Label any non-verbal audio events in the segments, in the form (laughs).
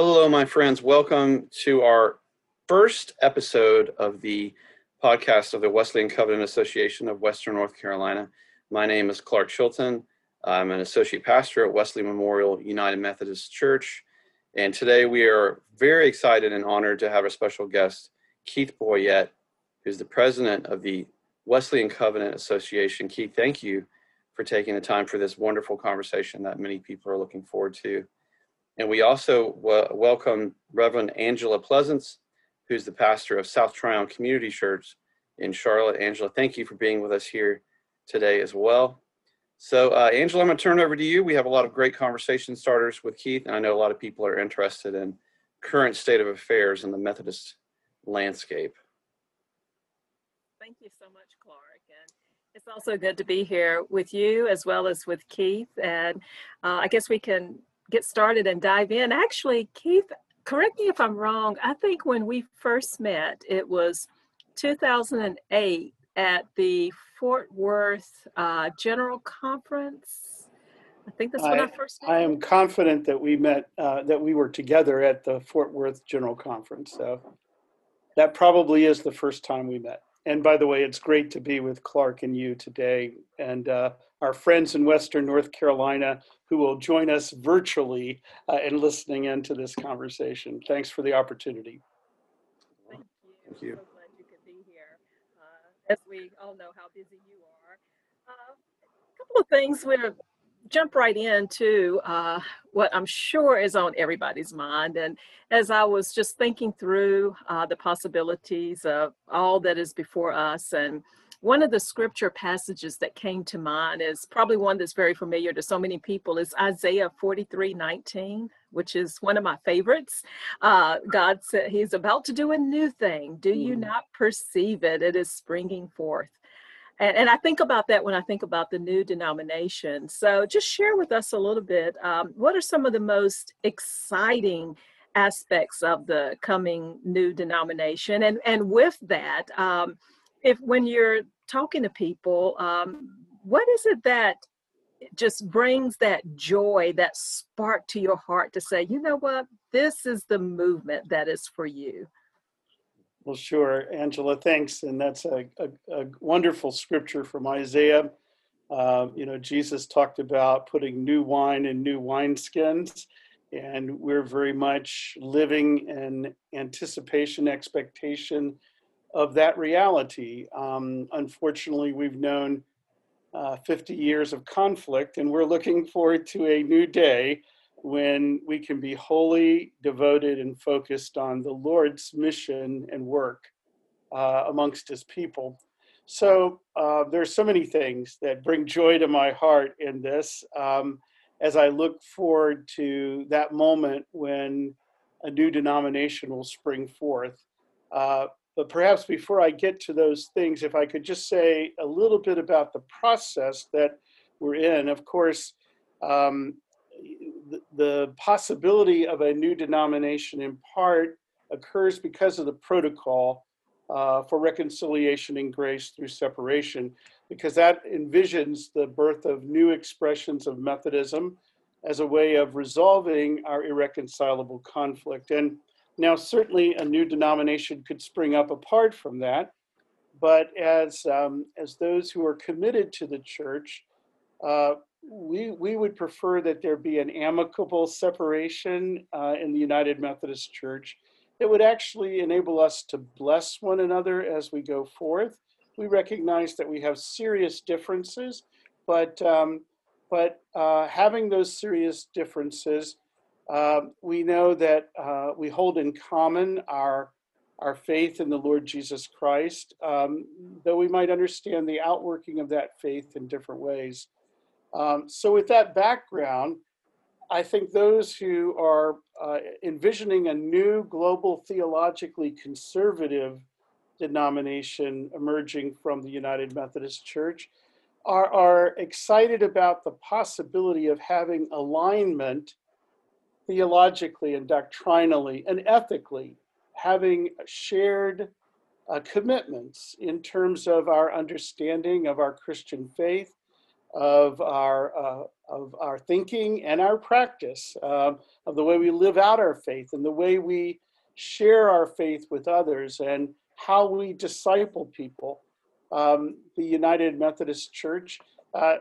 Hello, my friends. Welcome to our first episode of the podcast of the Wesleyan Covenant Association of Western North Carolina. My name is Clark Chilton. I'm an associate pastor at Wesley Memorial United Methodist Church. And today we are very excited and honored to have a special guest, Keith Boyette, who's the president of the Wesleyan Covenant Association. Keith, thank you for taking the time for this wonderful conversation that many people are looking forward to. And we also w- welcome Reverend Angela Pleasants, who's the pastor of South Tryon Community Church in Charlotte. Angela, thank you for being with us here today as well. So, uh, Angela, I'm going to turn over to you. We have a lot of great conversation starters with Keith, and I know a lot of people are interested in current state of affairs in the Methodist landscape. Thank you so much, Clark. And it's also good to be here with you as well as with Keith. And uh, I guess we can get started and dive in. Actually, Keith, correct me if I'm wrong. I think when we first met, it was 2008 at the Fort Worth uh, General Conference. I think that's when I, I first met. I am confident that we met, uh, that we were together at the Fort Worth General Conference. So that probably is the first time we met. And by the way, it's great to be with Clark and you today. And uh, our friends in Western North Carolina who will join us virtually uh, and listening into this conversation. Thanks for the opportunity. Thank you. Thank you. I'm so glad you could be here. Uh, as we all know how busy you are. Uh, a couple of things we're jump right into uh, what I'm sure is on everybody's mind. And as I was just thinking through uh, the possibilities of all that is before us and one of the scripture passages that came to mind is probably one that's very familiar to so many people is Isaiah 43 19, which is one of my favorites. Uh, God said, He's about to do a new thing. Do you mm. not perceive it? It is springing forth. And, and, I think about that when I think about the new denomination. So just share with us a little bit um, what are some of the most exciting aspects of the coming new denomination? And, and with that, um, if when you're talking to people, um, what is it that just brings that joy, that spark to your heart to say, you know what, this is the movement that is for you? Well, sure, Angela, thanks. And that's a, a, a wonderful scripture from Isaiah. Uh, you know, Jesus talked about putting new wine in new wineskins, and we're very much living in anticipation, expectation of that reality. Um, unfortunately, we've known uh, 50 years of conflict, and we're looking forward to a new day when we can be wholly devoted and focused on the Lord's mission and work uh, amongst His people. So uh, there's so many things that bring joy to my heart in this um, as I look forward to that moment when a new denomination will spring forth. Uh, but perhaps before I get to those things, if I could just say a little bit about the process that we're in. Of course, um, the, the possibility of a new denomination in part occurs because of the protocol uh, for reconciliation and grace through separation, because that envisions the birth of new expressions of Methodism as a way of resolving our irreconcilable conflict. And now, certainly a new denomination could spring up apart from that, but as, um, as those who are committed to the church, uh, we, we would prefer that there be an amicable separation uh, in the United Methodist Church that would actually enable us to bless one another as we go forth. We recognize that we have serious differences, but, um, but uh, having those serious differences uh, we know that uh, we hold in common our, our faith in the Lord Jesus Christ, um, though we might understand the outworking of that faith in different ways. Um, so, with that background, I think those who are uh, envisioning a new global theologically conservative denomination emerging from the United Methodist Church are, are excited about the possibility of having alignment theologically and doctrinally and ethically having shared uh, commitments in terms of our understanding of our Christian faith, of our uh, of our thinking and our practice, um, of the way we live out our faith and the way we share our faith with others and how we disciple people. Um, the United Methodist Church uh,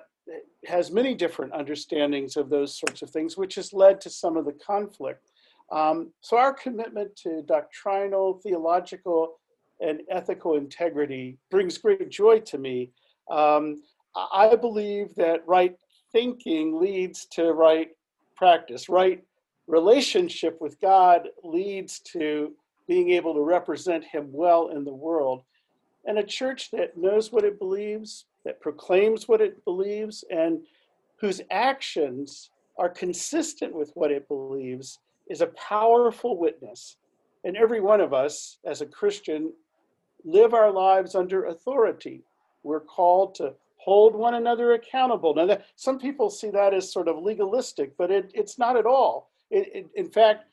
has many different understandings of those sorts of things, which has led to some of the conflict. Um, so our commitment to doctrinal, theological, and ethical integrity brings great joy to me. Um, I believe that right thinking leads to right practice. Right relationship with God leads to being able to represent Him well in the world. And a church that knows what it believes, that proclaims what it believes, and whose actions are consistent with what it believes is a powerful witness. And every one of us, as a Christian, live our lives under authority. We're called to hold one another accountable. Now, that, some people see that as sort of legalistic, but it, it's not at all. It, it, in fact,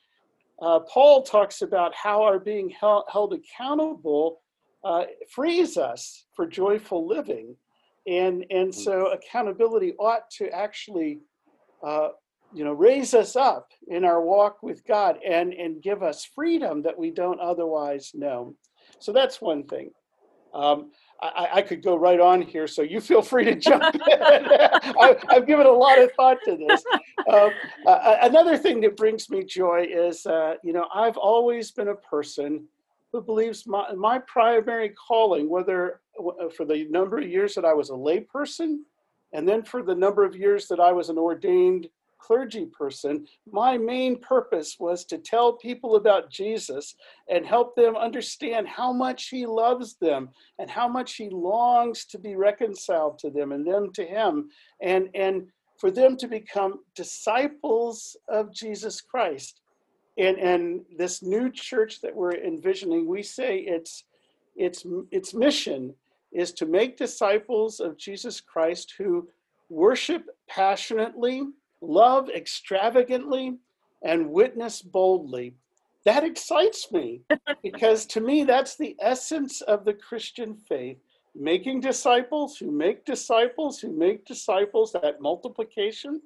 uh, Paul talks about how our being held, held accountable uh, frees us for joyful living. And, and so accountability ought to actually uh, you know, raise us up in our walk with God and, and give us freedom that we don't otherwise know. So that's one thing. Um, I, I, could go right on here, so you (laughs) feel free to jump in. (laughs) I, have given a lot of thought to this. Um, uh, another thing that brings me joy is, uh, you know, I've always been a person who believes my, my primary calling, whether uh, for the number of years that I was a layperson, and then for the number of years that I was an ordained clergy person, my main purpose was to tell people about Jesus and help them understand how much he loves them and how much he longs to be reconciled to them and them to him and and for them to become disciples of Jesus Christ. And and this new church that we're envisioning, we say its its its mission is to make disciples of Jesus Christ who worship passionately love extravagantly, and witness boldly. That excites me (laughs) because to me, that's the essence of the Christian faith making disciples who make disciples who make disciples, that multiplication,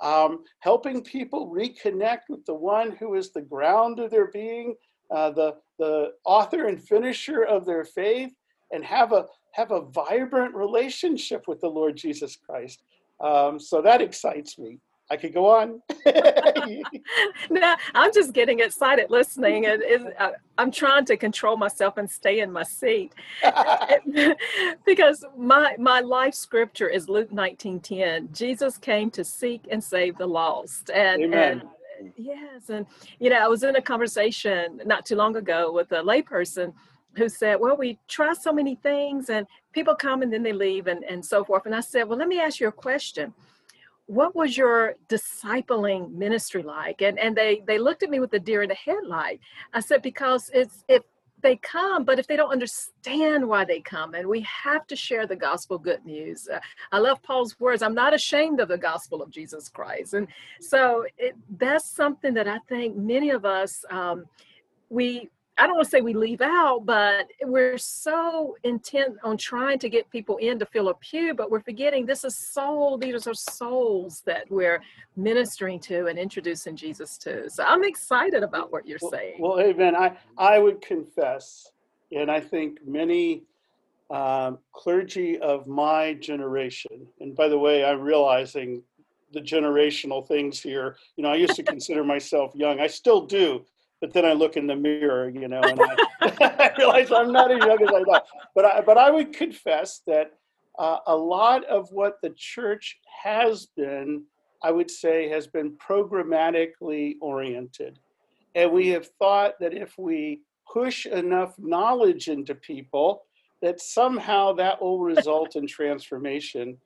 um, helping people reconnect with the one who is the ground of their being, uh, the, the author and finisher of their faith, and have a, have a vibrant relationship with the Lord Jesus Christ. Um, so that excites me. I could go on. (laughs) no, I'm just getting excited listening, and uh, I'm trying to control myself and stay in my seat (laughs) because my my life scripture is Luke 19:10. Jesus came to seek and save the lost, and Amen. and yes, and you know, I was in a conversation not too long ago with a layperson who said, Well, we try so many things and people come and then they leave and, and so forth. And I said, Well, let me ask you a question what was your discipling ministry like? And and they they looked at me with a deer in the headlight. I said because it's if they come but if they don't understand why they come and we have to share the gospel good news. Uh, i love paul's words i'm not ashamed of the gospel of jesus christ. And so it, that's something that i think many of us um, we I don't want to say we leave out, but we're so intent on trying to get people in to fill a pew, but we're forgetting this is soul. These are souls that we're ministering to and introducing Jesus to. So I'm excited about what you're saying. Well, amen. I, I would confess, and I think many um, clergy of my generation, and by the way, I'm realizing the generational things here. You know, I used to consider myself young. I still do, but then I look in the mirror, you know, and I, (laughs) I realize I'm not as young as I thought. But I, but I would confess that uh, a lot of what the church has been, I would say, has been programmatically oriented. And we have thought that if we push enough knowledge into people, that somehow that will result in transformation.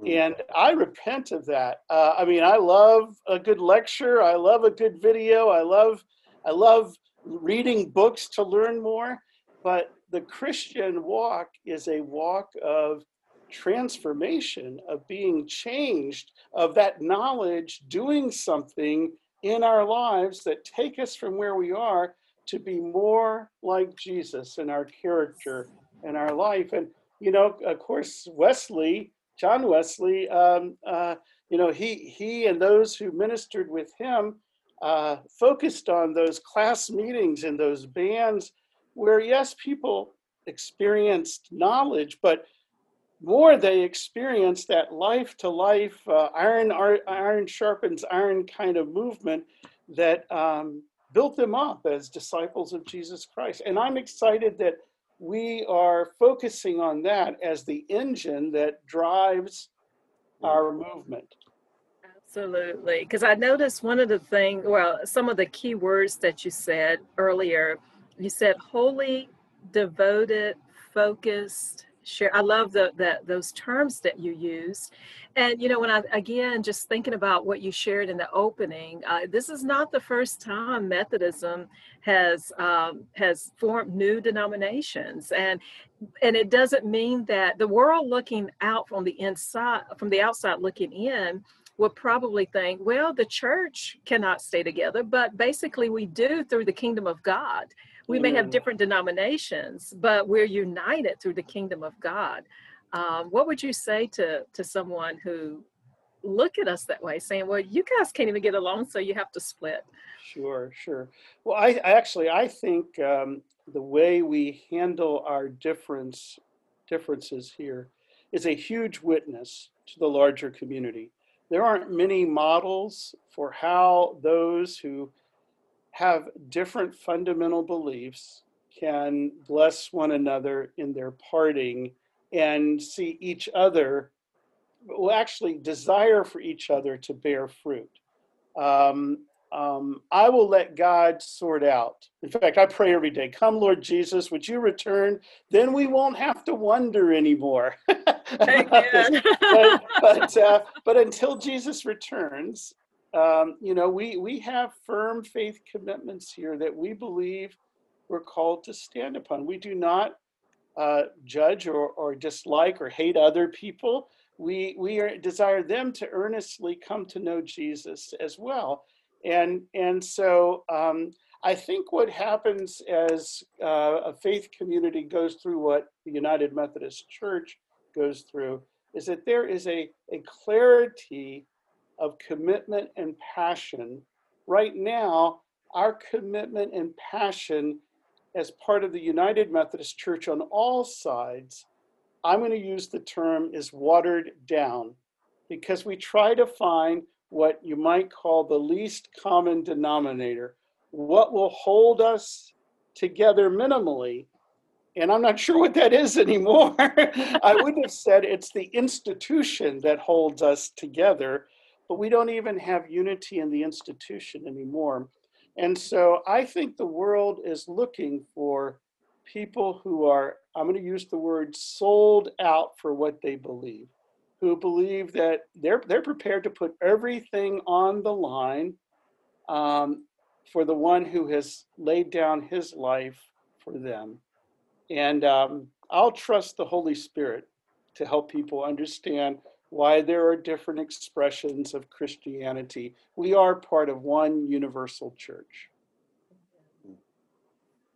Hmm. And I repent of that. Uh, I mean, I love a good lecture. I love a good video. I love I love reading books to learn more, but the Christian walk is a walk of transformation, of being changed, of that knowledge doing something in our lives that take us from where we are to be more like Jesus in our character and our life. And, you know, of course, Wesley John Wesley, um, uh, you know, he he and those who ministered with him uh, focused on those class meetings and those bands where, yes, people experienced knowledge, but more they experienced that life to life, iron, iron sharpens iron kind of movement that um, built them up as disciples of Jesus Christ. And I'm excited that we are focusing on that as the engine that drives our movement. Absolutely. Because I noticed one of the things, well, some of the key words that you said earlier, you said holy, devoted, focused, share. I love the, the those terms that you used. And you know, when I again just thinking about what you shared in the opening, uh, this is not the first time Methodism has um, has formed new denominations, and and it doesn't mean that the world looking out from the inside, from the outside looking in, would probably think, well, the church cannot stay together, but basically we do through the kingdom of God. We may have different denominations, but we're united through the kingdom of God. Um, what would you say to to someone who look at us that way, saying, "Well, you guys can't even get along, so you have to split"? Sure, sure. Well, I, I actually I think um, the way we handle our difference differences here is a huge witness to the larger community there aren't many models for how those who have different fundamental beliefs can bless one another in their parting and see each other will actually desire for each other to bear fruit. Um, um, I will let God sort out. In fact, I pray every day, come, Lord Jesus, would you return? Then we won't have to wonder anymore. (laughs) but, but, uh, but, until Jesus returns, um, you know, we, we have firm faith commitments here that we believe we're called to stand upon. We do not uh, judge or, or dislike or hate other people. We, we are, desire them to earnestly come to know Jesus as well. And, and so um, I think what happens as uh, a faith community goes through what the United Methodist Church goes through is that there is a, a clarity of commitment and passion. Right now, our commitment and passion as part of the United Methodist Church on all sides, I'm going to use the term is watered down because we try to find what you might call the least common denominator, what will hold us together minimally. And I'm not (laughs) sure what that is anymore. (laughs) I would have said it's the institution that holds us together, but we don't even have unity in the institution anymore. And so I think the world is looking for people who are, I'm going to use the word sold out for what they believe who believe that they're they're prepared to put everything on the line um, for the one who has laid down his life for them. And um, I'll trust the Holy Spirit to help people understand why there are different expressions of Christianity. We are part of one universal church.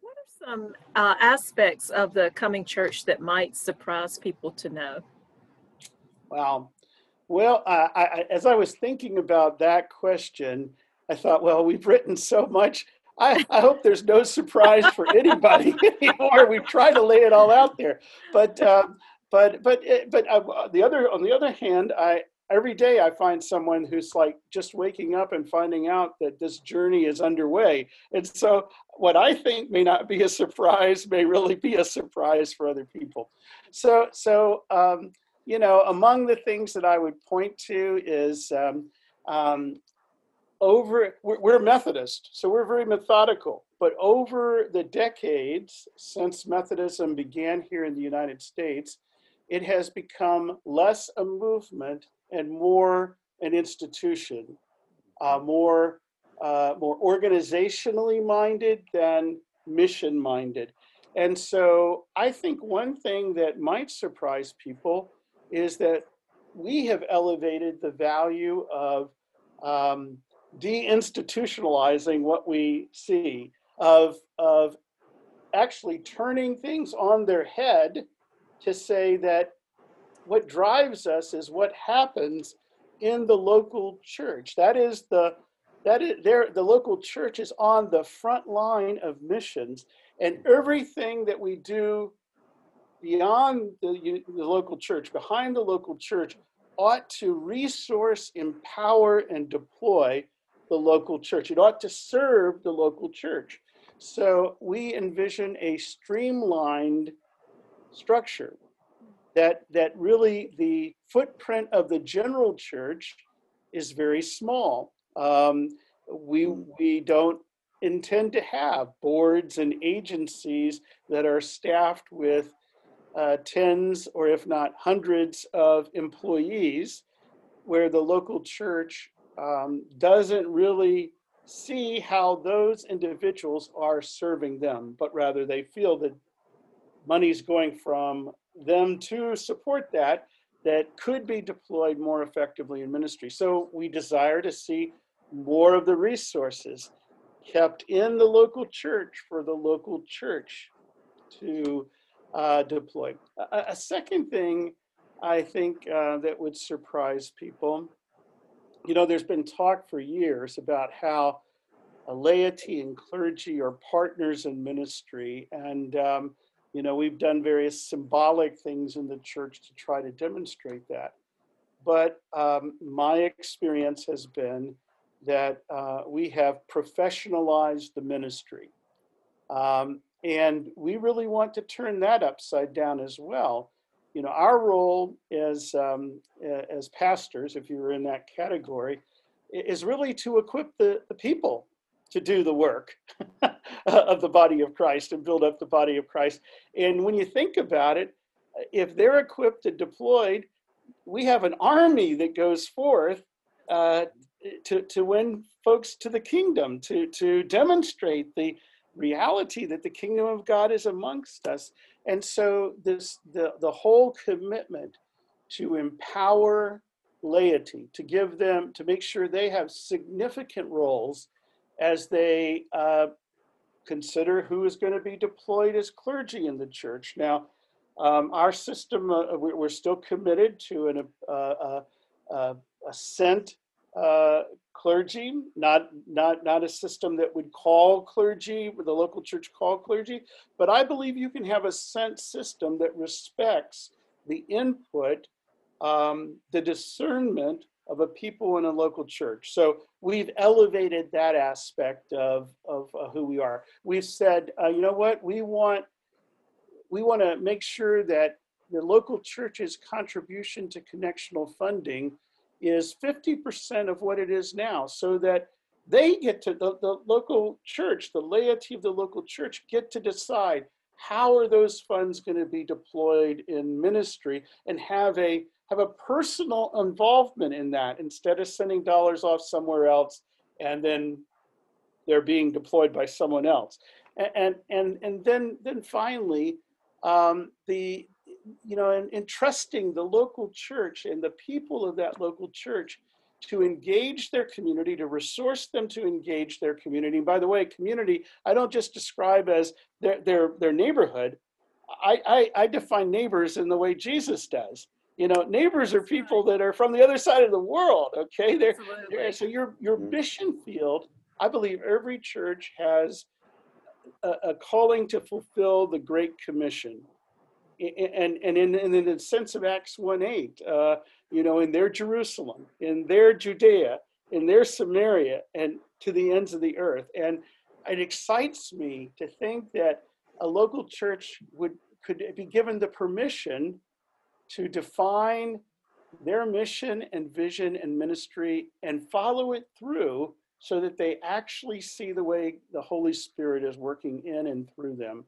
What are some uh, aspects of the coming church that might surprise people to know? Wow. Well, I, I, as I was thinking about that question, I thought, well, we've written so much. I, I hope there's no surprise for anybody (laughs) anymore. We've tried to lay it all out there, but um, but but eh, but uh, the other on the other hand, I every day I find someone who's like just waking up and finding out that this journey is underway. And so what I think may not be a surprise may really be a surprise for other people. So so um, you know, among the things that I would point to is um, um, over, we're, we're Methodist, so we're very methodical. But over the decades since Methodism began here in the United States, it has become less a movement and more an institution, uh, more uh, more organizationally minded than mission minded. And so I think one thing that might surprise people is that we have elevated the value of um, deinstitutionalizing what we see, of, of actually turning things on their head to say that what drives us is what happens in the local church. That is the that is there the local church is on the front line of missions and everything that we do beyond the, the local church, behind the local church, ought to resource, empower, and deploy the local church. It ought to serve the local church. So we envision a streamlined structure that, that really the footprint of the general church is very small. Um, we, we don't intend to have boards and agencies that are staffed with uh, tens or if not hundreds of employees where the local church um, doesn't really see how those individuals are serving them, but rather they feel that money's going from them to support that that could be deployed more effectively in ministry. So we desire to see more of the resources kept in the local church for the local church to uh, deploy. A, a, second thing I think uh, that would surprise people, you know, there's been talk for years about how laity and clergy are partners in ministry. And, um, you know, we've done various symbolic things in the church to try to demonstrate that. But um, my experience has been that uh, we have professionalized the ministry. Um, and we really want to turn that upside down as well. You know, our role as, um, as pastors, if you're in that category, is really to equip the, the people to do the work (laughs) of the body of Christ and build up the body of Christ. And when you think about it, if they're equipped and deployed, we have an army that goes forth uh, to, to win folks to the kingdom, to, to demonstrate the reality that the kingdom of God is amongst us. And so this the, the whole commitment to empower laity, to give them, to make sure they have significant roles as they uh, consider who is going to be deployed as clergy in the church. Now, um, our system, uh, we're still committed to an uh, uh, uh a sent uh, clergy, not not not a system that would call clergy, the local church call clergy, but I believe you can have a sense system that respects the input, um, the discernment of a people in a local church. So we've elevated that aspect of, of uh, who we are. We've said, uh, you know what, we want we want to make sure that the local church's contribution to connectional funding is 50% of what it is now, so that they get to the, the local church, the laity of the local church get to decide how are those funds going to be deployed in ministry and have a have a personal involvement in that instead of sending dollars off somewhere else and then they're being deployed by someone else. And and and then then finally, um, the you know, and trusting the local church and the people of that local church to engage their community, to resource them to engage their community. And by the way, community, I don't just describe as their their their neighborhood. I, I, I define neighbors in the way Jesus does you know neighbors are people that are from the other side of the world okay they're, they're so your your mm-hmm. mission field i believe every church has a, a calling to fulfill the great commission and and in, in the sense of acts 1 8 uh, you know in their jerusalem in their judea in their samaria and to the ends of the earth and it excites me to think that a local church would could be given the permission to define their mission and vision and ministry and follow it through so that they actually see the way the Holy Spirit is working in and through them.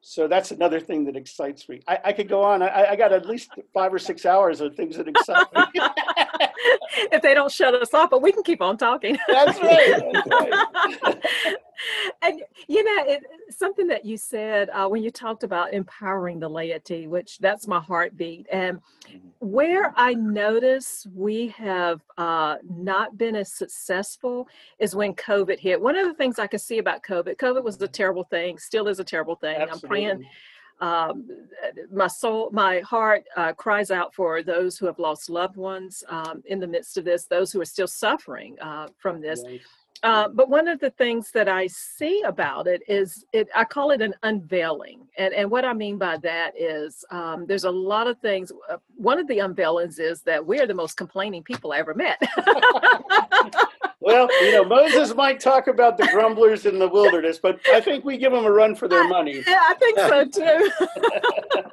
So that's another thing that excites me. I, I could go on. I, I, got at least five or six hours of things that excite me. (laughs) if they don't shut us off, but we can keep on talking. That's right. That's right. (laughs) and you know, it, something that you said uh, when you talked about empowering the laity, which that's my heartbeat, and mm-hmm. where I notice we have uh, not been as successful is when COVID hit. One of the things I could see about COVID, COVID was a terrible thing, still is a terrible thing. Absolutely. I'm praying um, my soul, my heart uh, cries out for those who have lost loved ones um, in the midst of this, those who are still suffering uh, from this. Right. Uh, but one of the things that I see about it is it I call it an unveiling. And and what I mean by that is um, there's a lot of things. Uh, one of the unveilings is that we're the most complaining people I ever met. (laughs) Well, you know, Moses might talk about the grumblers in the wilderness, but I think we give them a run for their (laughs) money. yeah, I think so (laughs) too.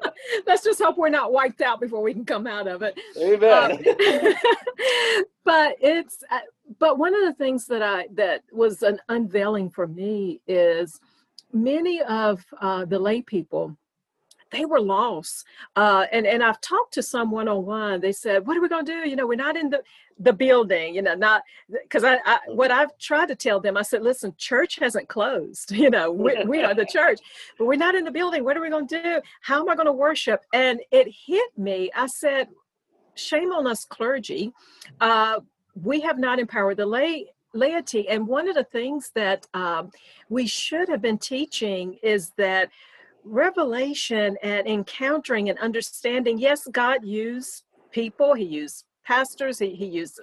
Let's just hope we're not wiped out before we can come out of it. Amen. Um, but it's uh, but one of the things that I that was an unveiling for me is many of uh, the lay people they were lost uh, and and I've talked to some one on one. They said, "What are we going to do? You know, we're not in the the building. You know, not because I, I what I've tried to tell them. I said, listen, church hasn't closed. (laughs) You know, we, (laughs) we are the church, but we're not in the building. What are we going to do? How am I going to worship? And it hit me. I said, shame on us, clergy. Uh, we have not empowered the lay laity. And one of the things that um, we should have been teaching is that revelation and encountering and understanding yes god used people he used pastors he, he used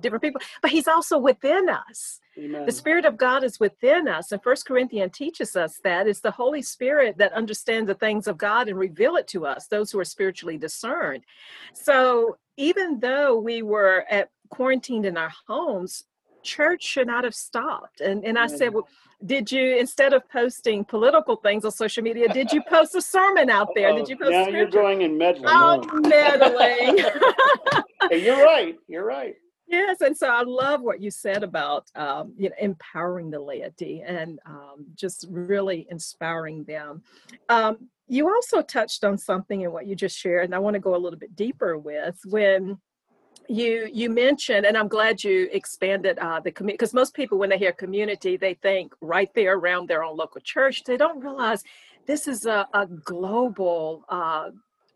different people but he's also within us Amen. the spirit of god is within us and first corinthians teaches us that it's the holy spirit that understands the things of god and reveal it to us those who are spiritually discerned so even though we were at quarantined in our homes church should not have stopped and and i said well did you instead of posting political things on social media did you post a sermon out there did you post now you're going and meddling. oh meddling (laughs) Hey, you're right. You're right. Yes, and so I love what you said about um, you know empowering the laity and um, just really inspiring them. Um, you also touched on something in what you just shared, and I want to go a little bit deeper with when you you mentioned, and I'm glad you expanded uh, the community because most people when they hear community, they think right there around their own local church. They don't realize this is a, a global. Uh,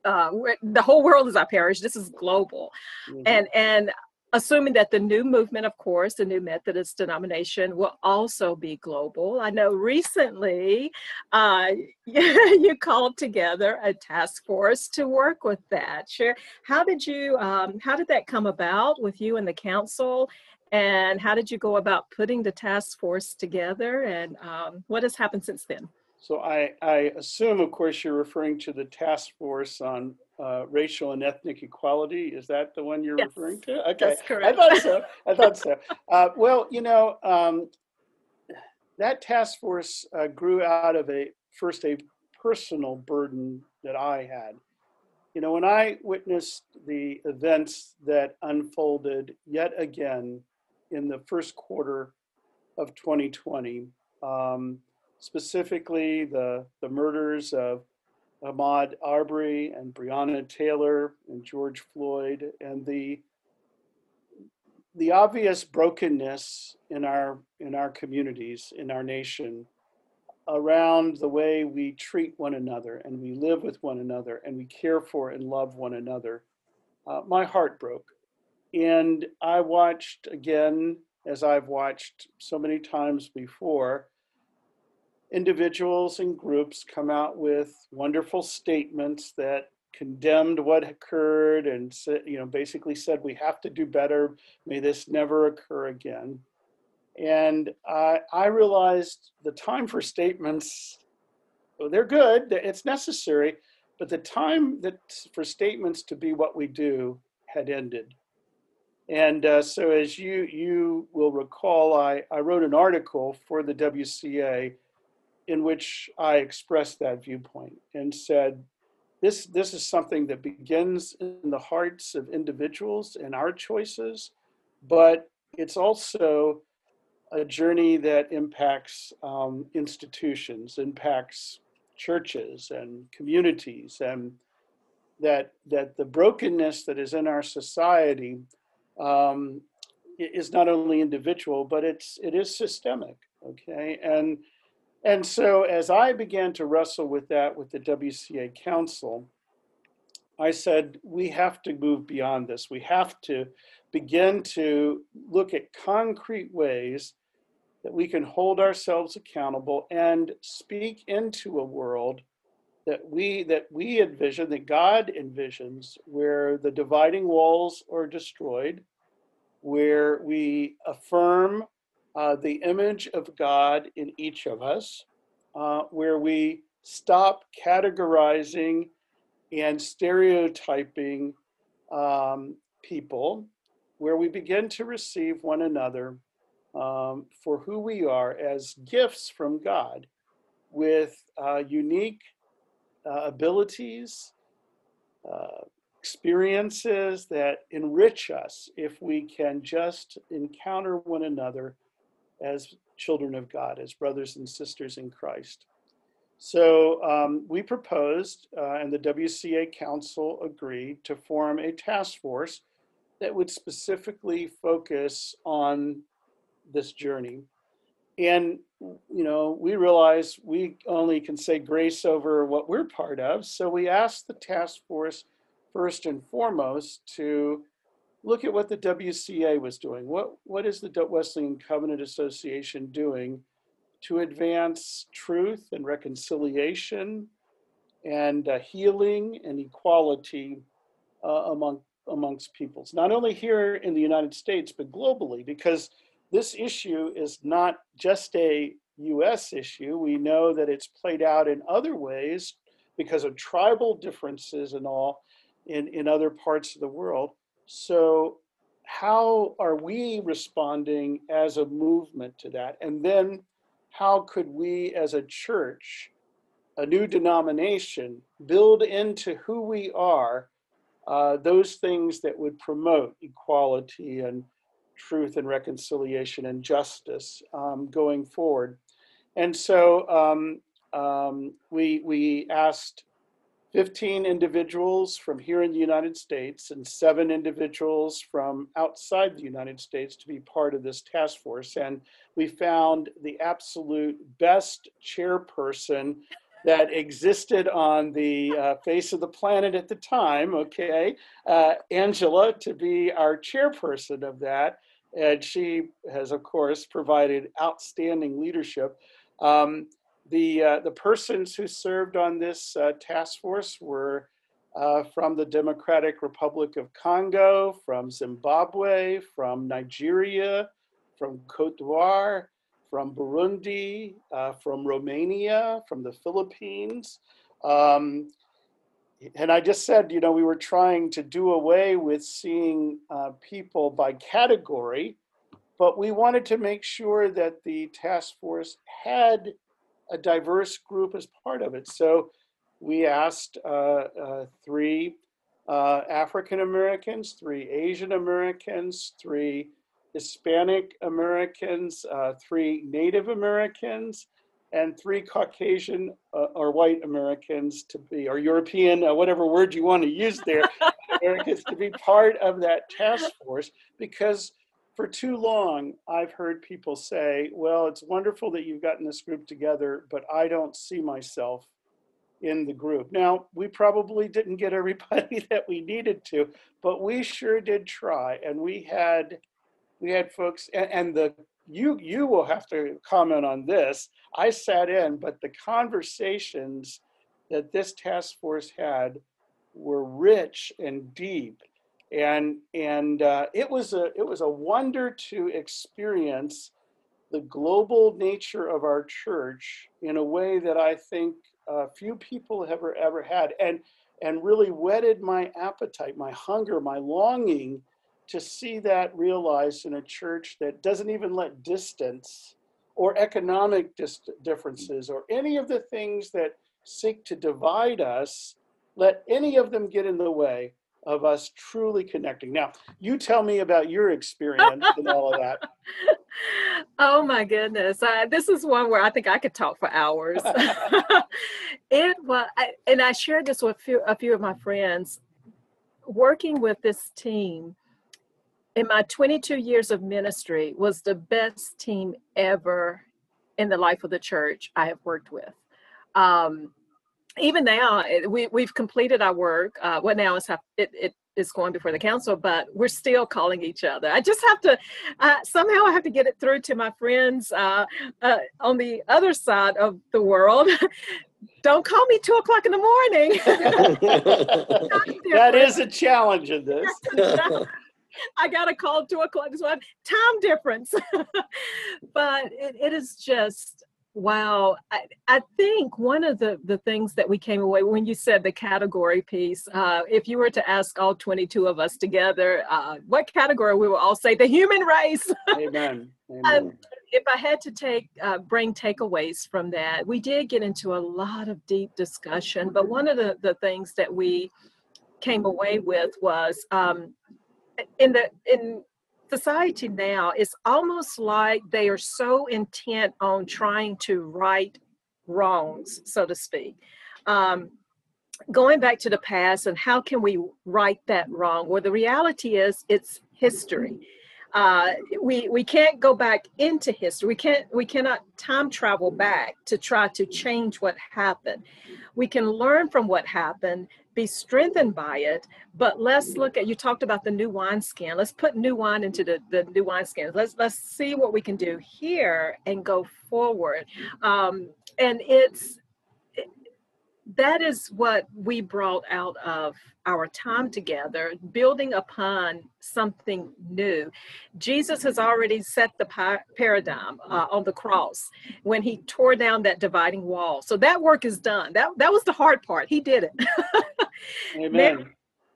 uh, the whole world is our parish. This is global Mhm. and and assuming that the new movement of course the new methodist denomination will also be global. I know recently uh, (laughs) you called together a task force to work with that. Share how did you um, how did that come about with you and the council? And how did you go about putting the task force together? And um, what has happened since then So I, I assume, of course, you're referring to the task force on uh, racial and ethnic equality. Is that the one you're Yes, referring to? Okay, that's correct. I thought so. I (laughs) thought so. Uh, well, you know, um, that task force uh, grew out of a first a personal burden that I had. You know, when I witnessed the events that unfolded yet again in the first quarter of 2020, um, specifically the, the murders of Ahmaud Arbery and Breonna Taylor and George Floyd and the the obvious brokenness in our in our communities in our nation around the way we treat one another and we live with one another and we care for and love one another uh, my heart broke. And i watched again as i've watched so many times before individuals and groups come out with wonderful statements that condemned what occurred and you know, basically said we have to do better. May this never occur again. And I, I realized the time for statements, well, they're good, it's necessary, but the time that for statements to be what we do had ended. And uh, so, as you you will recall, I, I wrote an article for the WCA in which I expressed that viewpoint and said, this, this is something that begins in the hearts of individuals and our choices, but it's also a journey that impacts um, institutions, impacts churches and communities, and that, that the brokenness that is in our society um, is not only individual, but it's, it is systemic, okay? And and so, as I began to wrestle with that with the WCA Council, I said, we have to move beyond this. We have to begin to look at concrete ways that we can hold ourselves accountable and speak into a world that we that we envision that God envisions where the dividing walls are destroyed, where we affirm uh, the image of God in each of us, uh, where we stop categorizing and stereotyping um, people, where we begin to receive one another um, for who we are as gifts from God with uh, unique uh, abilities, uh, experiences that enrich us if we can just encounter one another as children of God, as brothers and sisters in Christ. So um, we proposed, uh, and the WCA Council agreed to form a task force that would specifically focus on this journey. And, you know, we realize we only can say grace over what we're part of. So we asked the task force first and foremost to look at what the WCA was doing. What, what is the Wesleyan Covenant Association doing to advance truth and reconciliation and uh, healing and equality uh, among amongst peoples, not only here in the United States, but globally, because this issue is not just a US issue. We know that it's played out in other ways because of tribal differences and all in, in other parts of the world. So, how are we responding as a movement to that? And then how could we as a church, a new denomination, build into who we are uh, those things that would promote equality and truth and reconciliation and justice um, going forward. And so um, um, we, we asked 15 individuals from here in the United States and seven individuals from outside the United States to be part of this task force. And we found the absolute best chairperson that existed on the uh, face of the planet at the time, okay, uh, Angela to be our chairperson of that. And she has, of course, provided outstanding leadership. Um, the, uh, the persons who served on this uh, task force were uh, from the Democratic Republic of Congo, from Zimbabwe, from Nigeria, from Cote d'Ivoire, from Burundi, uh, from Romania, from the Philippines. Um, and I just said, you know, we were trying to do away with seeing uh, people by category, but we wanted to make sure that the task force had a diverse group as part of it. So we asked uh, uh, three uh, African Americans, three Asian Americans, three Hispanic Americans, uh, three Native Americans, and three Caucasian uh, or white Americans to be, or European, uh, whatever word you want to use there, (laughs) Americans to be part of that task force because for too long, I've heard people say, well, it's wonderful that you've gotten this group together, but I don't see myself in the group. Now, we probably didn't get everybody (laughs) that we needed to, but we sure did try. And we had, we had folks, and, and the, you, you will have to comment on this. I sat in, but the conversations that this task force had were rich and deep and and uh, it was a it was a wonder to experience the global nature of our church in a way that I think uh, few people have ever ever had, and and really whetted my appetite, my hunger, my longing to see that realized in a church that doesn't even let distance or economic dis- differences or any of the things that seek to divide us let any of them get in the way of us truly connecting. Now, you tell me about your experience and all of that. (laughs) Oh my goodness. Uh, this is one where I think I could talk for hours. (laughs) (laughs) it was, I, and I shared this with a few, a few of my friends. Working with this team in my 22 years of ministry was the best team ever in the life of the church I have worked with. Um, even now we, we've completed our work uh, what now is it, it is going before the council but we're still calling each other i just have to uh, somehow i have to get it through to my friends uh, uh on the other side of the world (laughs) don't call me two o'clock in the morning. (laughs) that is a challenge in this. (laughs) I got a call two o'clock. So time difference, but it, it is just wow. I, I think one of the the things that we came away when you said the category piece. Uh, if you were to ask all twenty two of us together, uh, what category we will all say the human race. Amen. (laughs) Amen. Um, if I had to take uh, bring takeaways from that, we did get into a lot of deep discussion. But one of the the things that we came away with was um, in the in society now it's almost like they are so intent on trying to right wrongs so to speak. Um, going back to the past and how can we right that wrong? Well the reality is it's history. Uh, we we can't go back into history. We can't we cannot time travel back to try to change what happened. We can learn from what happened be strengthened by it. But let's look at you talked about the new wineskin. Let's put new wine into the, the new wineskins. Let's let's see what we can do here and go forward. Um, and it's that is what we brought out of our time together, building upon something new. Jesus has already set the paradigm uh, on the cross when he tore down that dividing wall. So that work is done. That that was the hard part. He did it. (laughs) Amen. Now,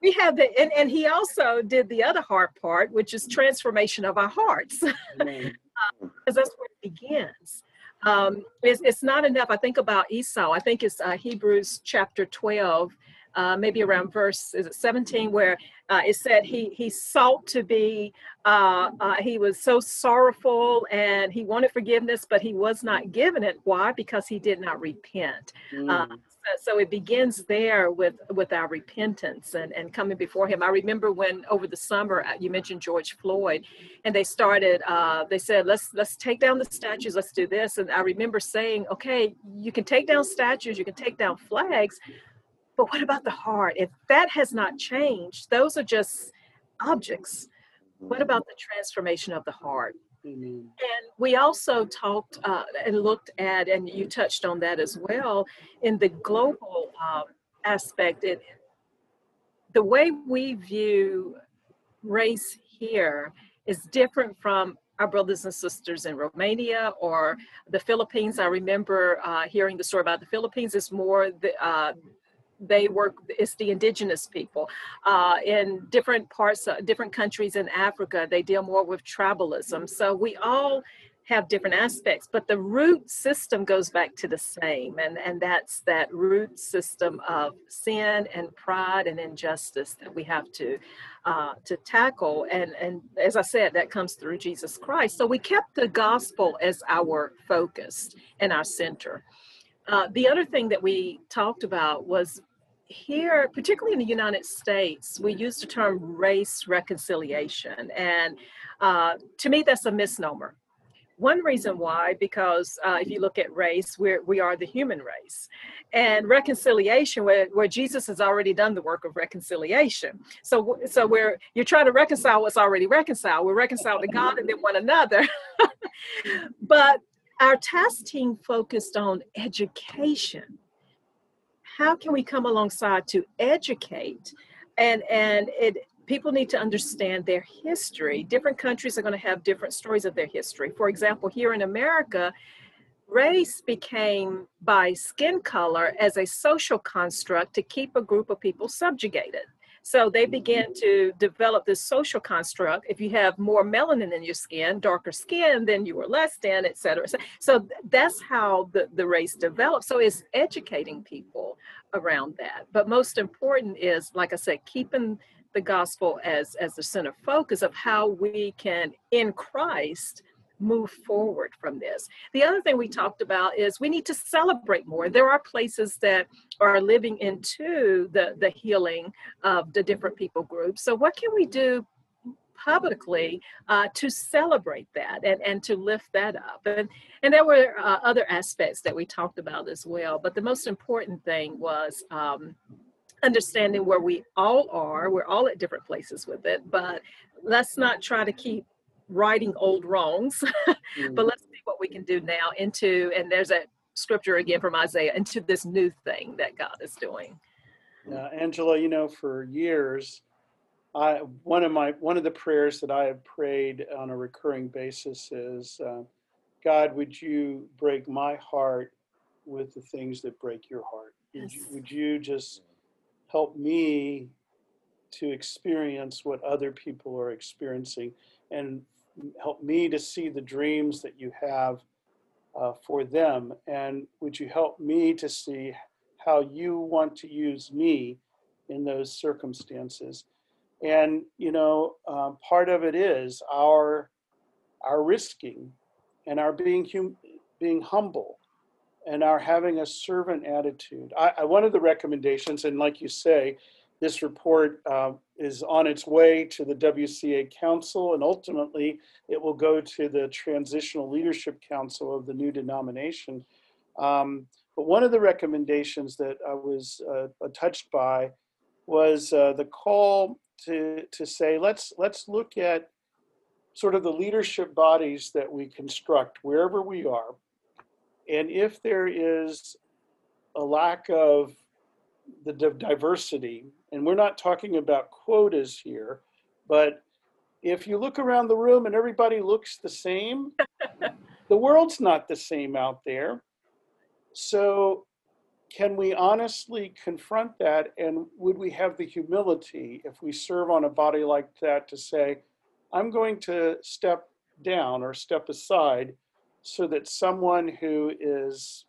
we have the and, and he also did the other hard part, which is transformation of our hearts. because that's where it begins um, it's, it's not enough. I think about Esau. I think it's uh, Hebrews chapter 12, uh, maybe around verse is it 17, where uh, it said he he sought to be. Uh, uh, he was so sorrowful and he wanted forgiveness, but he was not given it. Why? Because he did not repent. Uh, mm so it begins there with with our repentance and and coming before him. I remember when over the summer uh, you mentioned george floyd and they started uh, they said let's let's take down the statues let's do this. And i remember saying okay you can take down statues you can take down flags but what about the heart? If that has not changed those are just objects. What about the transformation of the heart Mm-hmm. And we also talked uh, and looked at, and you touched on that as well, in the global um, aspect. It, the way we view race here is different from our brothers and sisters in Romania or the Philippines. I remember uh, hearing the story about the Philippines. It's more the, uh, they work it's the indigenous people uh, in different parts of different countries in africa. They deal more with tribalism. So we all have different aspects but the root system goes back to the same. And and that's that root system of sin and pride and injustice that we have to uh, to tackle. And and as i said that comes through jesus christ. So we kept the gospel as our focus and our center. Uh, the other thing that we talked about was here, particularly in the United States, we use the term race reconciliation. And uh, to me, that's a misnomer. One reason why, because uh, if you look at race, we're, we are the human race. And reconciliation, where, where Jesus has already done the work of reconciliation. So, so we're, you're trying to reconcile what's already reconciled. We're reconciled to God and then one another. (laughs) but our task team focused on education how can we come alongside to educate? And and it people need to understand their history. Different countries are going to have different stories of their history. For example here in america race became by skin color as a social construct to keep a group of people subjugated so they begin to develop this social construct. If you have more melanin in your skin, darker skin, then you are less than, et cetera. So that's how the, the race developed. So it's educating people around that. But most important is, like I said, keeping the gospel as as the center focus of how we can in Christ move forward from this. The other thing we talked about is we need to celebrate more. There are places that are living into the, the healing of the different people groups. So, what can we do publicly uh, to celebrate that and, and to lift that up. And, and there were uh, other aspects that we talked about as well. But the most important thing was um, understanding where we all are. We're all at different places with it, but let's not try to keep righting old wrongs, (laughs) mm. but let's see what we can do now into, and there's a scripture again from Isaiah into this new thing that God is doing. Uh, Angela, you know, for years, I one of my one of the prayers that I have prayed on a recurring basis is, uh, God, would you break my heart with the things that break your heart? Would you, would you just help me to experience what other people are experiencing and help me to see the dreams that you have uh, for them? And would you help me to see how you want to use me in those circumstances? And, you know, uh, part of it is our, our risking and our being, hum- being humble and our having a servant attitude. I, I, one of the recommendations, and like you say, this report uh, is on its way to the WCA Council, and ultimately it will go to the Transitional Leadership Council of the new denomination. Um, but one of the recommendations that I was uh, touched by was uh, the call to to say let's let's look at sort of the leadership bodies that we construct wherever we are, and if there is a lack of the diversity, and we're not talking about quotas here, but if you look around the room and everybody looks the same, (laughs) the world's not the same out there. So, can we honestly confront that? And would we have the humility, if we serve on a body like that, to say, I'm going to step down or step aside so that someone who is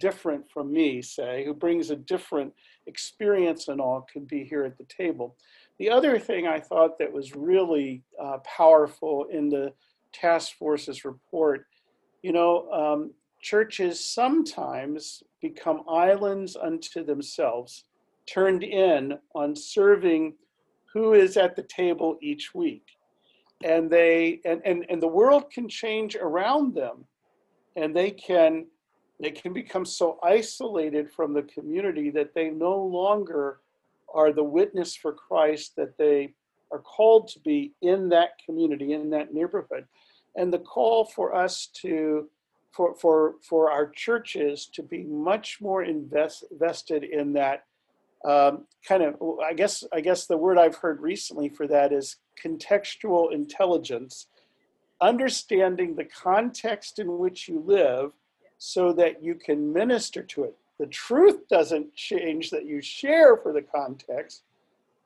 different from me, say, who brings a different experience and all, can be here at the table. The other thing I thought that was really uh, powerful in the task force's report, you know, um, churches sometimes become islands unto themselves, turned in on serving who is at the table each week. And they and, and, and the world can change around them and they can they can become so isolated from the community that they no longer are the witness for Christ that they are called to be in that community, in that neighborhood. And the call for us to for for for our churches to be much more invest, invested in that um, kind of I guess I guess the word I've heard recently for that is contextual intelligence, understanding the context in which you live, so that you can minister to it. The truth doesn't change that you share for the context.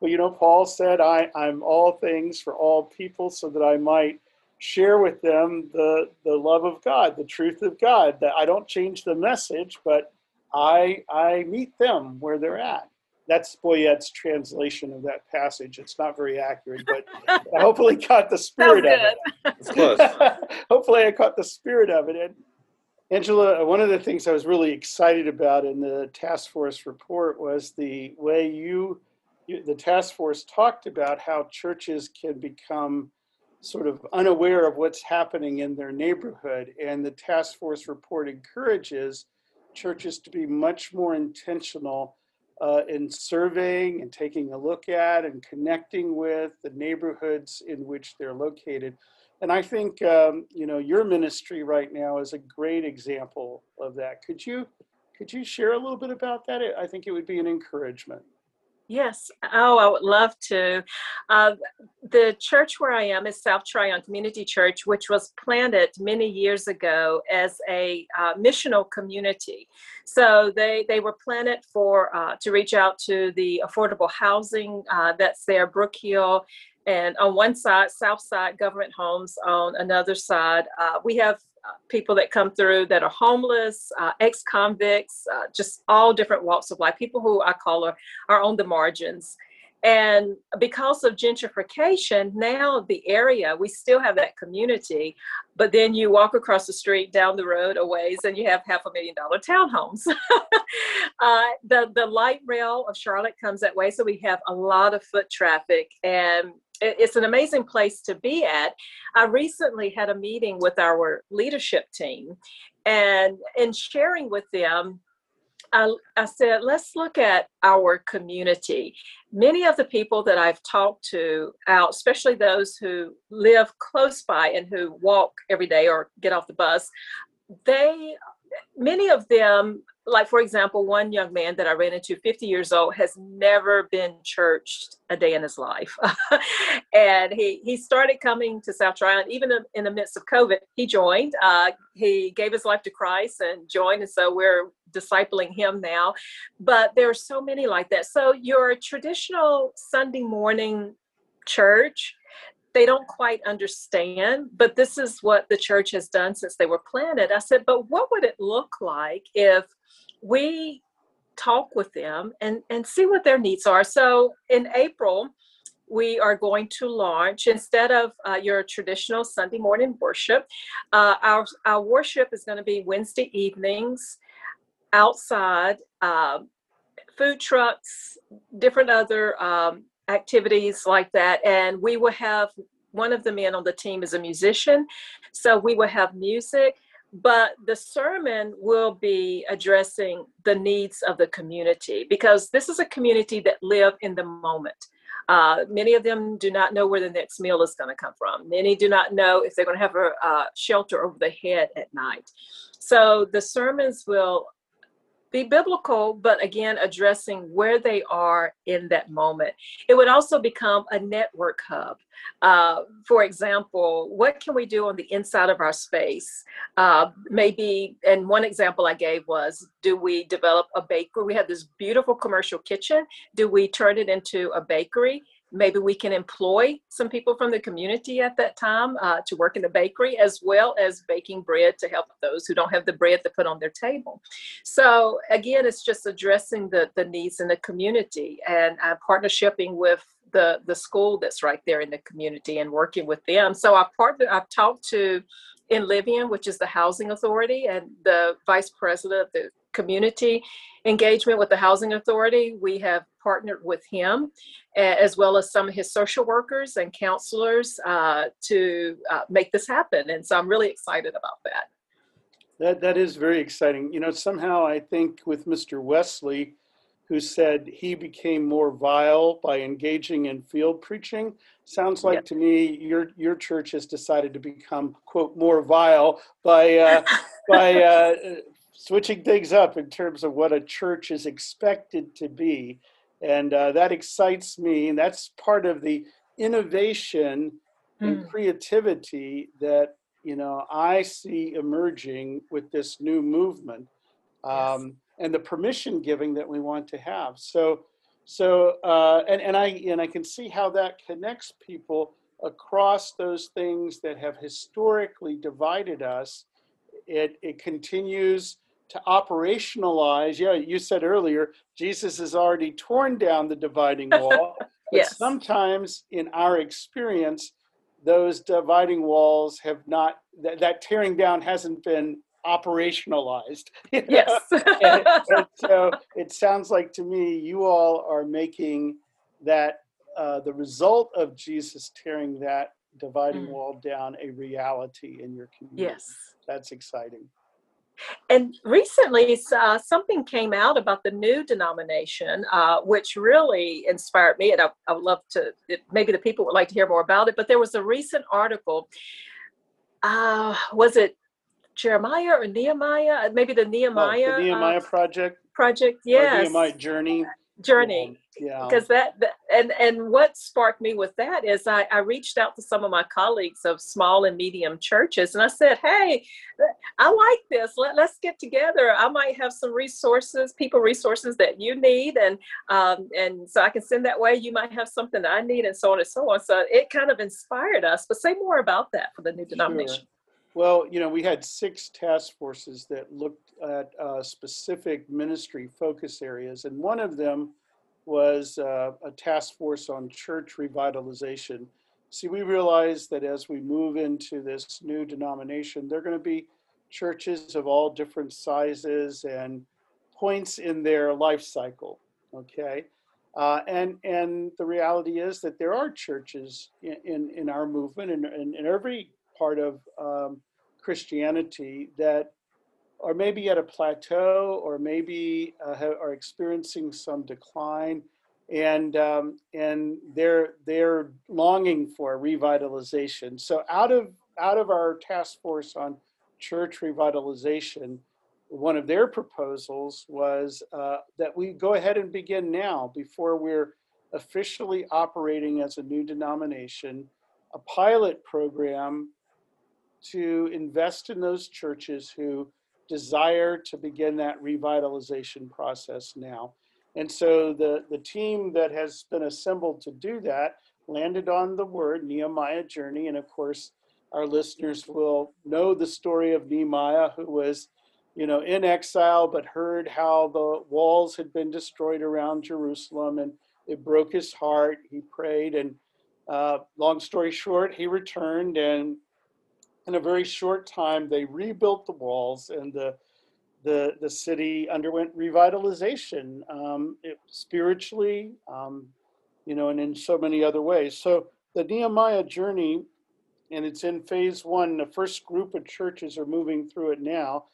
But you know, Paul said, I, I'm all things for all people so that I might share with them the, the love of God, the truth of God. That I don't change the message, but I I meet them where they're at. That's Boyette's translation of that passage. It's not very accurate, but I (laughs) hopefully caught the spirit of it. It's close. (laughs) hopefully I caught the spirit of it. And Angela, one of the things I was really excited about in the task force report was the way you, the task force talked about how churches can become sort of unaware of what's happening in their neighborhood. And the task force report encourages churches to be much more intentional uh, in surveying and taking a look at and connecting with the neighborhoods in which they're located. And I think um, you know your ministry right now is a great example of that. Could you could you share a little bit about that? I think it would be an encouragement. Yes. Oh, I would love to. Uh, the church where I am is South Tryon Community Church, which was planted many years ago as a uh, missional community. So they they were planted for uh, to reach out to the affordable housing uh, that's there, Brook Hill, and on one side, South Side Government Homes. On another side, uh, we have uh, people that come through that are homeless, uh, ex-convicts, uh, just all different walks of life. People who I call are, are on the margins. And because of gentrification, now the area, we still have that community, but then you walk across the street down the road a ways and you have half a million dollar townhomes. (laughs) uh, the, the light rail of Charlotte comes that way, so we have a lot of foot traffic and it's an amazing place to be at. I recently had a meeting with our leadership team and in sharing with them, I, I, said, let's look at our community. Many of the people that I've talked to out, especially those who live close by and who walk every day or get off the bus, they many of them, like for example, one young man that I ran into, 50 years old, has never been churched a day in his life. (laughs) and he, he started coming to South Tryon, even in the midst of COVID, he joined. Uh, he gave his life to Christ and joined. And so we're discipling him now. But there are so many like that. So your traditional Sunday morning church they don't quite understand, but this is what the church has done since they were planted. I said, but what would it look like if we talk with them and, and see what their needs are? So in April, we are going to launch instead of uh, your traditional Sunday morning worship. Uh, our our worship is going to be Wednesday evenings outside, uh, food trucks, different other um, activities like that. And we will have one of the men on the team is a musician. So we will have music, but the sermon will be addressing the needs of the community because this is a community that live in the moment. Uh, many of them do not know where the next meal is going to come from. Many do not know if they're going to have a uh, shelter over the head at night. So the sermons will be biblical, but again, addressing where they are in that moment. It would also become a network hub. Uh, for example, what can we do on the inside of our space? Uh, maybe, and one example I gave was do we develop a bakery? We have this beautiful commercial kitchen. Do we turn it into a bakery? Maybe we can employ some people from the community at that time uh, to work in the bakery as well as baking bread to help those who don't have the bread to put on their table. So again it's just addressing the, the needs in the community and uh, partnershiping with the, the school that's right there in the community and working with them. So i've partnered i've talked to INLIVIAN, which is the housing authority, and the vice president of the community engagement with the housing authority. We have partnered with him as well as some of his social workers and counselors uh, to uh, make this happen. And so I'm really excited about that. That, that is very exciting. You know, somehow I think with Mr. Wesley, who said he became more vile by engaging in field preaching. Sounds like to me your your church has decided to become quote more vile by uh, by uh, switching things up in terms of what a church is expected to be, and uh, that excites me. And that's part of the innovation and hmm. creativity that you know I see emerging with this new movement. Um, yes and the permission giving that we want to have. So, so uh, and and I and I can see how that connects people across those things that have historically divided us. It it continues to operationalize. Yeah, you said earlier Jesus has already torn down the dividing (laughs) wall. yes. But sometimes in our experience, those dividing walls have not that, that tearing down hasn't been operationalized. (laughs) Yes. and, and so it sounds like to me you all are making that uh, the result of Jesus tearing that dividing mm. wall down a reality in your community. Yes. That's exciting. And recently, uh, something came out about the new denomination, uh, which really inspired me. And I, I would love to, maybe the people would like to hear more about it. But there was a recent article. Uh, was it Jeremiah or Nehemiah, uh, maybe the Nehemiah. Oh, the Nehemiah uh, project. Project, yes. Nehemiah journey. Journey. Yeah. Because that, that, and and what sparked me with that is I, I reached out to some of my colleagues of small and medium churches and I said, hey, I like this. Let, let's get together. I might have some resources, people resources that you need, and um, and so I can send that way. You might have something that I need, and so on and so on. So it kind of inspired us. But say more about that for the new denomination. Sure. Well, you know, we had six task forces that looked at uh, specific ministry focus areas, and one of them was uh, a task force on church revitalization. See, we realized that as we move into this new denomination, there are going to be churches of all different sizes and points in their life cycle. Okay. Uh, and and the reality is that there are churches in, in, in our movement and in, in, every part of um, Christianity that are maybe at a plateau or maybe uh, are experiencing some decline and um, and they're they're longing for revitalization. So out of out of our task force on church revitalization one of their proposals was uh, that we go ahead and begin now before we're officially operating as a new denomination, a pilot program to invest in those churches who desire to begin that revitalization process now. And so the, the team that has been assembled to do that landed on the word Nehemiah Journey. And of course, our listeners will know the story of Nehemiah, who was, you know, in exile, but heard how the walls had been destroyed around Jerusalem and it broke his heart. He prayed, and uh, long story short, he returned, and in a very short time, they rebuilt the walls, and the the the city underwent revitalization, um, it, spiritually, um, you know, and in so many other ways. So the Nehemiah journey, and it's in phase one. The first group of churches are moving through it now.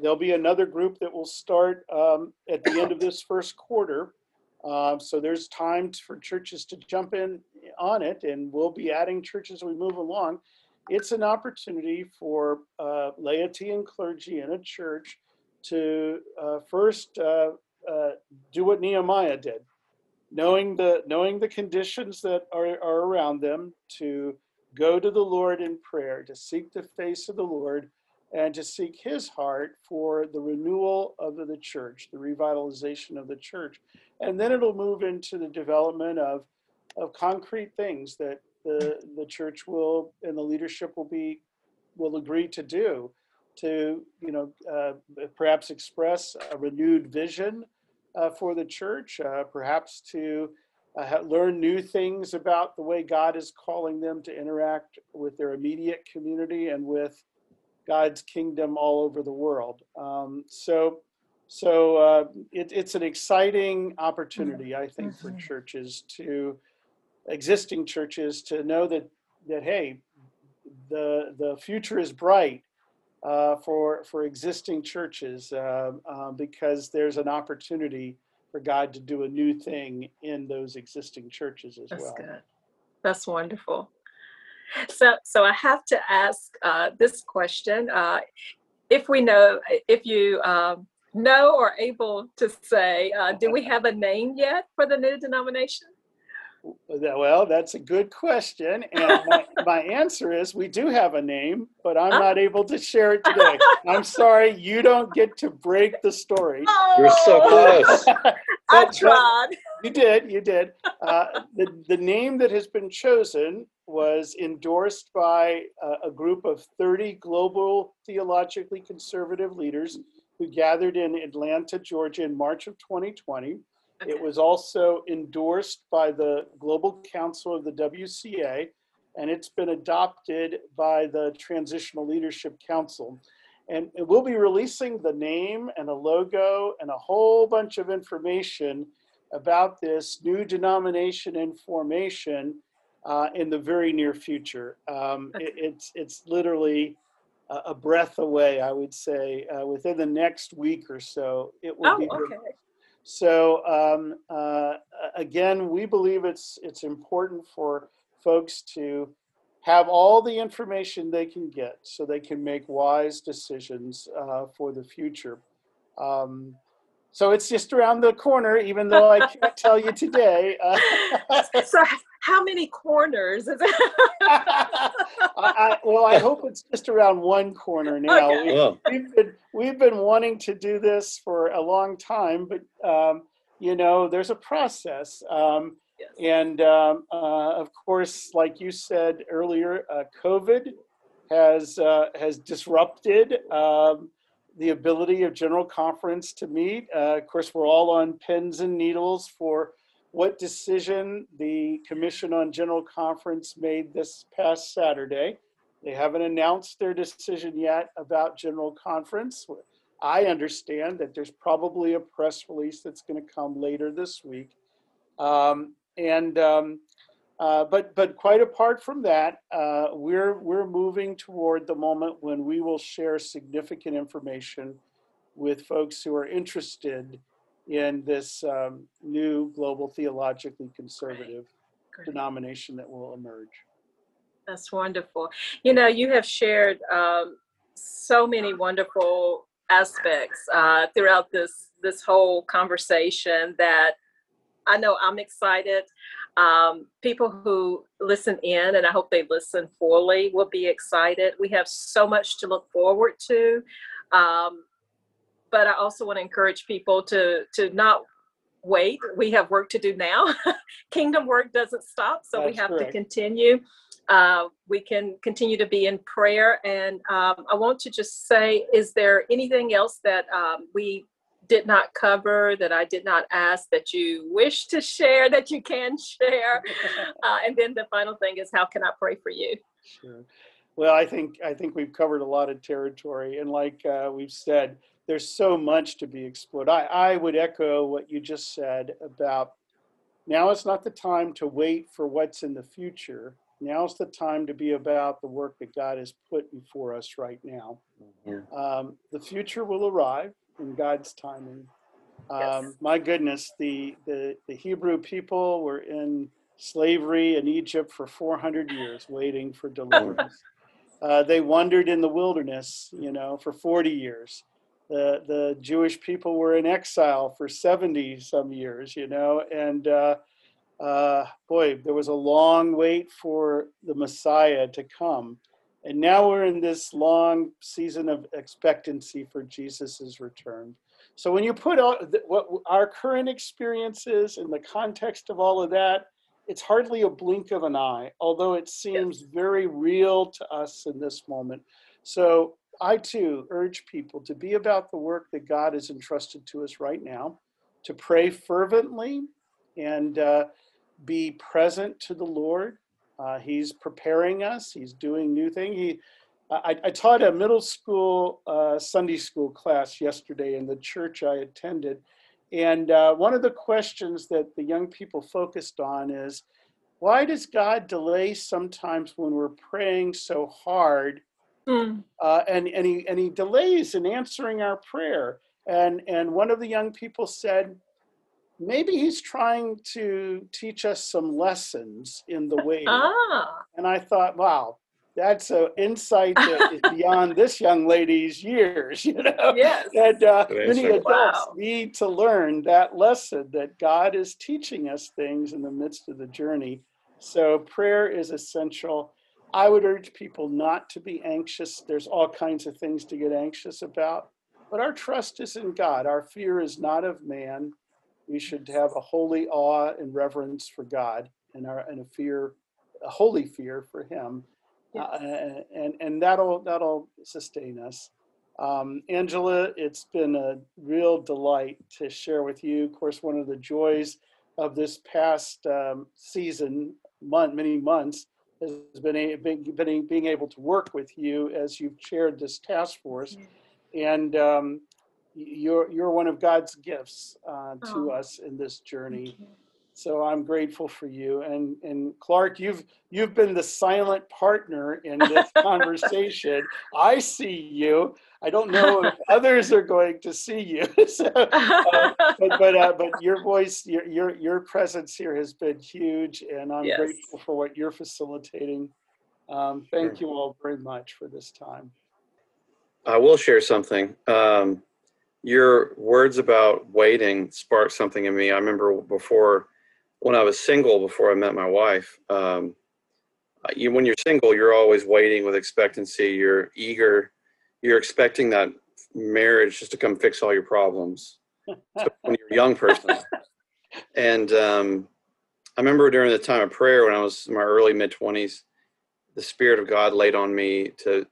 There'll be another group that will start um, at the end of this first quarter. Uh, so there's time for churches to jump in on it, and we'll be adding churches as we move along. It's an opportunity for uh, laity and clergy in a church to uh, first uh, uh, do what Nehemiah did, knowing the knowing the conditions that are, are around them, to go to the Lord in prayer, to seek the face of the Lord, and to seek His heart for the renewal of the church, the revitalization of the church, and then it'll move into the development of of concrete things that the the church will and the leadership will be will agree to do to you know uh, perhaps express a renewed vision uh, for the church uh, perhaps to uh, learn new things about the way god is calling them to interact with their immediate community and with god's kingdom all over the world um, so so uh, it, it's an exciting opportunity i think for Mhm. churches to existing churches to know that that hey the the future is bright uh, for for existing churches uh, uh, because there's an opportunity for God to do a new thing in those existing churches as That's well. That's good. That's wonderful. So, so I have to ask uh, this question: uh, If we know, if you um, know or able to say, uh, do we have a name yet for the new denomination? That- Well, that's a good question, and my, (laughs) my answer is we do have a name, but I'm not able to share it today. I'm sorry, you don't get to break the story. You're so Oh, close. (laughs) I tried. You did, you did. Uh, the, the name that has been chosen was endorsed by a, a group of 30 global theologically conservative leaders who gathered in Atlanta, Georgia in March of 2020. It was also endorsed by the Global Council of the WCA, and it's been adopted by the Transitional Leadership Council. And we'll be releasing the name and a logo and a whole bunch of information about this new denomination and formation uh, in the very near future. Um, it- it's it's literally a, a breath away, I would say. Uh, within the next week or so, it will Oh, be. okay. So um, uh, again, we believe it's it's important for folks to have all the information they can get so they can make wise decisions uh, for the future. Um, so it's just around the corner, even though I can't tell you today. (laughs) So, how many corners is (laughs) it? I, I, well, I hope it's just around one corner now. Okay. We- Well, we've been we've been wanting to do this for a long time, but um, you know, there's a process. Um, Yes. and um, uh, of course, like you said earlier, uh, COVID has uh, has disrupted um, the ability of General Conference to meet. Uh, of course, we're all on pins and needles for what decision the Commission on General Conference made this past Saturday. They haven't announced their decision yet about General Conference. I understand that there's probably a press release that's going to come later this week. Um, and um, uh, but but quite apart from that, uh, we're we're moving toward the moment when we will share significant information with folks who are interested in this um, new global theologically conservative Great. denomination that will emerge. That's wonderful. You know, you have shared um, so many wonderful aspects uh, throughout this this whole conversation that I know I'm excited. Um, people who listen in, and I hope they listen fully, will be excited. We have so much to look forward to. Um, but I also want to encourage people to to not wait. We have work to do now. (laughs) Kingdom work doesn't stop, so we have correct. to continue. Uh, we can continue to be in prayer. And um, I want to just say, is there anything else that um, we did not cover that I did not ask that you wish to share that you can share? (laughs) Uh, and then the final thing is, how can I pray for you? Sure. Well, I think I think we've covered a lot of territory, and like uh, we've said, there's so much to be explored. I, I would echo what you just said about now is not the time to wait for what's in the future. Now's the time to be about the work that God has put before us right now. Um, the future will arrive in God's timing. Um, Yes. My goodness, the, the, the Hebrew people were in slavery in Egypt for 400 years waiting for (laughs) deliverance. Uh, they wandered in the wilderness, you know, for 40 years. The, the Jewish people were in exile for 70 some years, you know, and uh, uh, boy, there was a long wait for the Messiah to come. And now we're in this long season of expectancy for Jesus's return. So when you put all, what our current experience is in the context of all of that, it's hardly a blink of an eye, although it seems very real to us in this moment. So I too urge people to be about the work that God has entrusted to us right now, to pray fervently and uh, be present to the Lord. Uh, he's preparing us. He's doing new things. He, I, I taught a middle school uh, Sunday school class yesterday in the church I attended, and uh, one of the questions that the young people focused on is, why does God delay sometimes when we're praying so hard Mm, uh, and and he and he delays in answering our prayer. And and one of the young people said, maybe he's trying to teach us some lessons in the waiting. ah, And I thought, wow, that's an insight that is (laughs) beyond this young lady's years, (laughs) you know. yes. And uh, many adults Wow. need to learn that lesson that God is teaching us things in the midst of the journey. So prayer is essential. I would urge people not to be anxious. There's all kinds of things to get anxious about, but our trust is in God. Our fear is not of man. We should have a holy awe and reverence for God and, our, and a fear, a holy fear for Him. Uh, and, and that'll, that'll sustain us. Um, Angela, it's been a real delight to share with you. Of course, one of the joys of this past um, season, month, many months, has been, a, been, been being able to work with you as you've chaired this task force. And um, you're, you're one of God's gifts uh, to Oh. us in this journey. Thank you. So I'm grateful for you. And and Clark, you've you've been the silent partner in this (laughs) conversation. I see you. I don't know if (laughs) others are going to see you. (laughs) So, uh, but but uh, but your voice, your your your presence here has been huge, and I'm Yes. grateful for what you're facilitating. Um, thank you all very much for this time. I will share something. Um, your words about waiting sparked something in me. I remember before, when I was single, before I met my wife. Um, you, when you're single, you're always waiting with expectancy. You're eager. You're expecting that marriage just to come fix all your problems. So (laughs) when you're a young person, and um, I remember during the time of prayer when I was in my early mid twenties, the Spirit of God laid on me to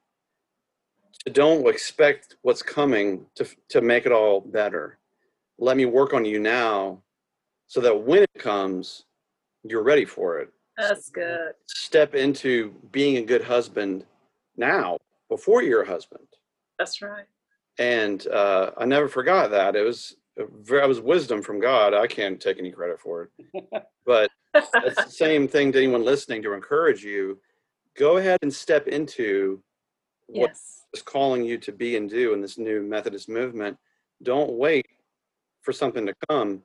to don't expect what's coming to to make it all better. Let me work on you now, so that when it comes, you're ready for it. That's good. Step into being a good husband now, before you're a husband. That's right. And uh, I never forgot that. It was it was wisdom from God. I can't take any credit for it, (laughs) but it's the same thing to anyone listening to encourage you. Go ahead and step into what yes. is calling you to be and do in this new Methodist movement. Don't wait for something to come,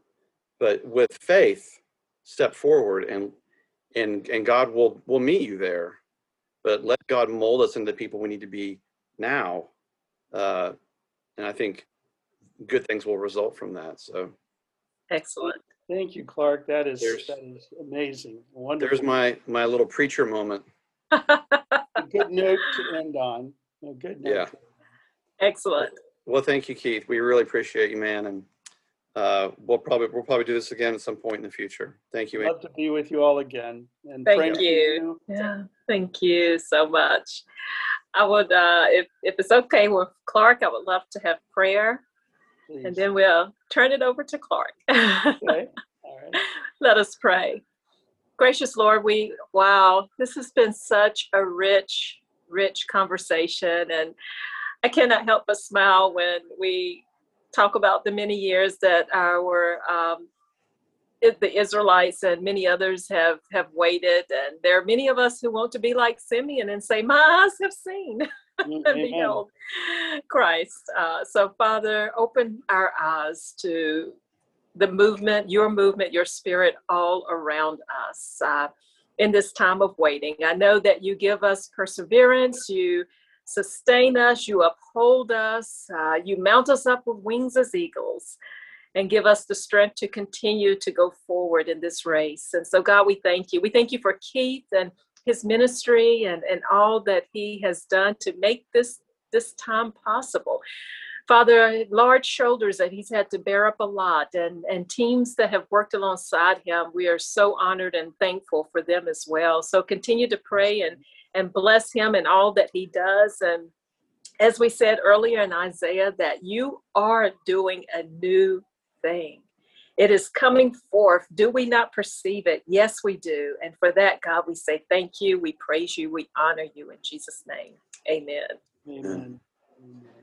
but with faith, step forward and and and God will will meet you there. But let God mold us into the people we need to be now. Uh, and I think good things will result from that. So Excellent. Thank you, Clark. That is, There's- that is amazing. Wonderful. there's my my little preacher moment. (laughs) A good note to end on. A good note. Yeah. Excellent. Well, thank you, Keith. We really appreciate you, man, and uh, we'll probably we'll probably do this again at some point in the future. Thank you. Love to be with you all again. And Thank praying you. Yeah, thank you so much. I would, uh, if, if it's okay with Clark, I would love to have prayer and then we'll turn it over to Clark. Okay. (laughs) All right. Let us pray. Gracious Lord, we, wow, this has been such a rich, rich conversation. And I cannot help but smile when we talk about the many years that our, um, the Israelites and many others have, have waited. And there are many of us who want to be like Simeon and say, My eyes have seen (laughs) and Amen. beheld Christ. Uh, so, Father, open our eyes to the movement, your movement, your spirit all around us uh, in this time of waiting. I know that you give us perseverance, you sustain us, you uphold us, uh, you mount us up with wings as eagles. And give us the strength to continue to go forward in this race. And so, God, we thank you. We thank you for Keith and his ministry and, and all that he has done to make this this time possible. Father, large shoulders that he's had to bear up a lot and, and teams that have worked alongside him. We are so honored and thankful for them as well. So continue to pray and, and bless him and all that he does. And as we said earlier in Isaiah, that you are doing a new thing. It is coming forth. Do we not perceive it? Yes, we do. And for that, God, we say thank you. We praise you. We honor you in Jesus' name. Amen. Amen. Amen.